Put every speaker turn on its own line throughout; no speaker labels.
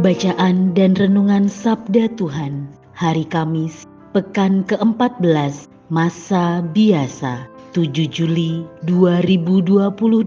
Bacaan dan Renungan Sabda Tuhan Hari Kamis, Pekan ke-14, Masa Biasa, 7 Juli 2022.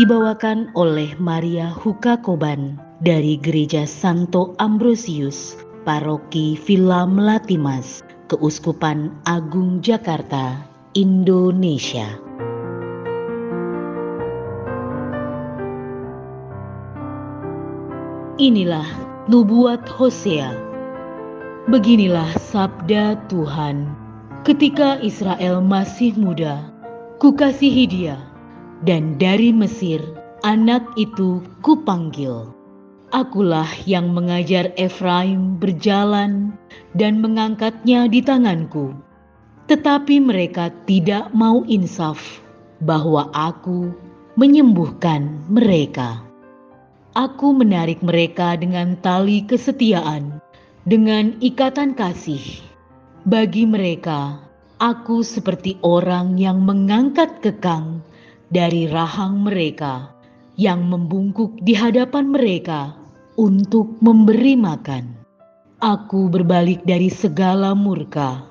Dibawakan oleh Maria Hukakoban dari Gereja Santo Ambrosius, Paroki Villa Melatimas, Keuskupan Agung Jakarta, Indonesia. Inilah nubuat Hosea. Beginilah sabda Tuhan. Ketika Israel masih muda, kukasihi dia, dan dari Mesir anak itu kupanggil. Akulah yang mengajar Efraim berjalan dan mengangkatnya di tanganku. Tetapi mereka tidak mau insaf bahwa aku menyembuhkan mereka. Aku menarik mereka dengan tali kesetiaan, dengan ikatan kasih. Bagi mereka, aku seperti orang yang mengangkat kekang dari rahang mereka, yang membungkuk di hadapan mereka untuk memberi makan. Aku berbalik dari segala murka,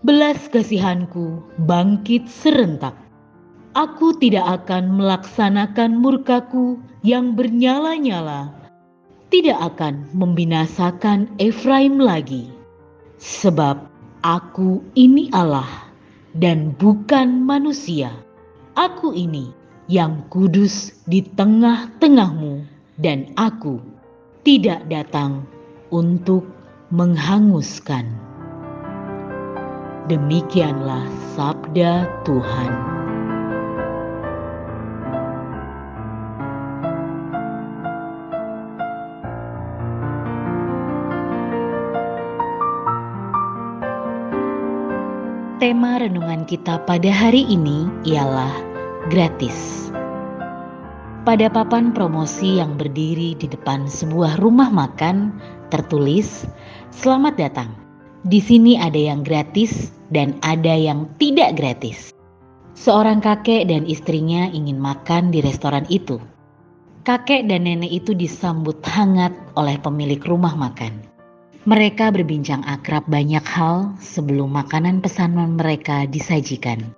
belas kasihanku bangkit serentak aku tidak akan melaksanakan murkaku yang bernyala-nyala, tidak akan membinasakan Efraim lagi, sebab aku ini Allah dan bukan manusia. Aku ini yang kudus di tengah-tengahmu, dan aku tidak datang untuk menghanguskan. Demikianlah sabda Tuhan. Tema renungan kita pada hari ini ialah gratis. Pada papan promosi yang berdiri di depan sebuah rumah makan tertulis "Selamat datang". Di sini ada yang gratis dan ada yang tidak gratis. Seorang kakek dan istrinya ingin makan di restoran itu. Kakek dan nenek itu disambut hangat oleh pemilik rumah makan. Mereka berbincang akrab banyak hal sebelum makanan pesanan mereka disajikan.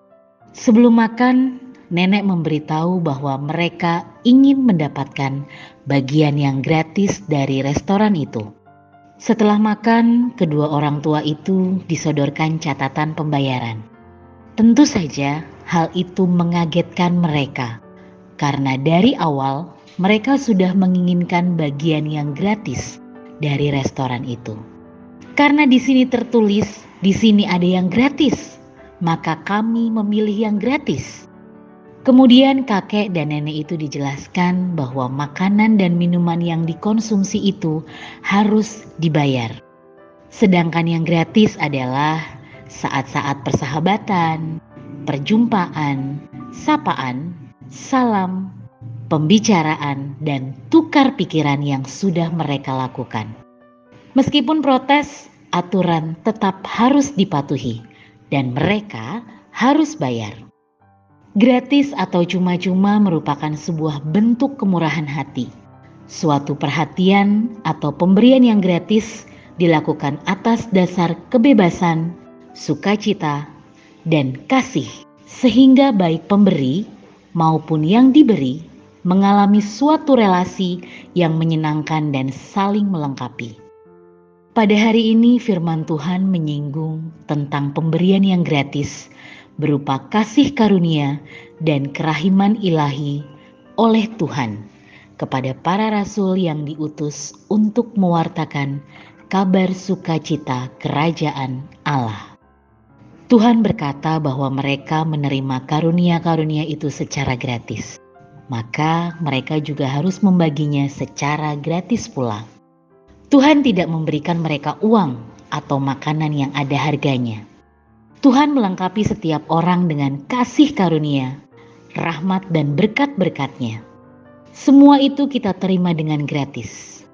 Sebelum makan, nenek memberitahu bahwa mereka ingin mendapatkan bagian yang gratis dari restoran itu. Setelah makan, kedua orang tua itu disodorkan catatan pembayaran. Tentu saja, hal itu mengagetkan mereka karena dari awal mereka sudah menginginkan bagian yang gratis dari restoran itu. Karena di sini tertulis, di sini ada yang gratis, maka kami memilih yang gratis. Kemudian kakek dan nenek itu dijelaskan bahwa makanan dan minuman yang dikonsumsi itu harus dibayar. Sedangkan yang gratis adalah saat-saat persahabatan, perjumpaan, sapaan, salam, pembicaraan, dan tukar pikiran yang sudah mereka lakukan. Meskipun protes, aturan tetap harus dipatuhi, dan mereka harus bayar. Gratis atau cuma-cuma merupakan sebuah bentuk kemurahan hati. Suatu perhatian atau pemberian yang gratis dilakukan atas dasar kebebasan, sukacita, dan kasih, sehingga baik pemberi maupun yang diberi mengalami suatu relasi yang menyenangkan dan saling melengkapi. Pada hari ini, Firman Tuhan menyinggung tentang pemberian yang gratis berupa kasih karunia dan kerahiman ilahi oleh Tuhan kepada para rasul yang diutus untuk mewartakan kabar sukacita kerajaan Allah. Tuhan berkata bahwa mereka menerima karunia-karunia itu secara gratis, maka mereka juga harus membaginya secara gratis pula. Tuhan tidak memberikan mereka uang atau makanan yang ada harganya. Tuhan melengkapi setiap orang dengan kasih karunia, rahmat, dan berkat-berkatnya. Semua itu kita terima dengan gratis.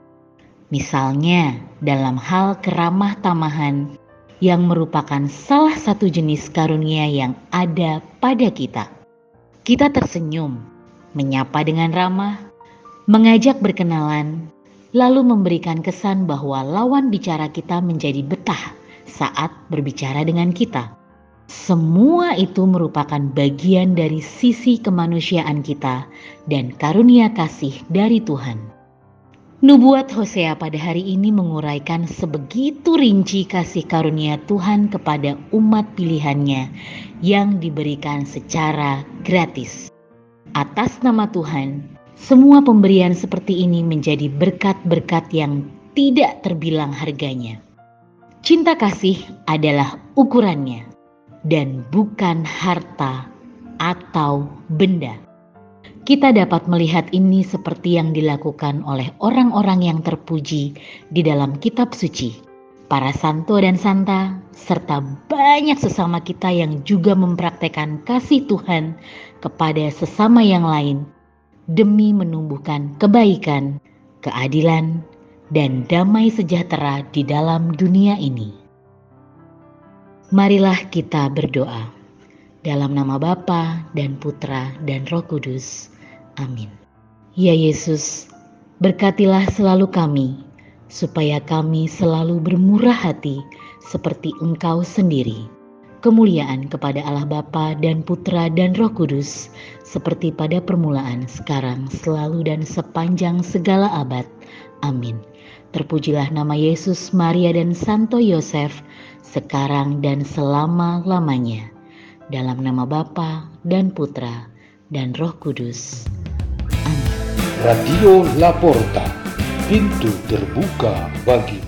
Misalnya, dalam hal keramah tamahan yang merupakan salah satu jenis karunia yang ada pada kita. Kita tersenyum, menyapa dengan ramah, mengajak berkenalan, lalu memberikan kesan bahwa lawan bicara kita menjadi betah saat berbicara dengan kita. Semua itu merupakan bagian dari sisi kemanusiaan kita dan karunia kasih dari Tuhan. Nubuat Hosea pada hari ini menguraikan sebegitu rinci kasih karunia Tuhan kepada umat pilihannya yang diberikan secara gratis. Atas nama Tuhan, semua pemberian seperti ini menjadi berkat-berkat yang tidak terbilang harganya. Cinta kasih adalah ukurannya dan bukan harta atau benda. Kita dapat melihat ini seperti yang dilakukan oleh orang-orang yang terpuji di dalam kitab suci, para santo dan santa, serta banyak sesama kita yang juga mempraktekkan kasih Tuhan kepada sesama yang lain demi menumbuhkan kebaikan, keadilan, dan damai sejahtera di dalam dunia ini. Marilah kita berdoa dalam nama Bapa dan Putra dan Roh Kudus. Amin. Ya Yesus, berkatilah selalu kami supaya kami selalu bermurah hati seperti Engkau sendiri kemuliaan kepada Allah Bapa dan Putra dan Roh Kudus, seperti pada permulaan, sekarang, selalu dan sepanjang segala abad. Amin. Terpujilah nama Yesus, Maria dan Santo Yosef, sekarang dan selama-lamanya. Dalam nama Bapa dan Putra dan Roh Kudus.
Amin. Radio Laporta, pintu terbuka bagimu.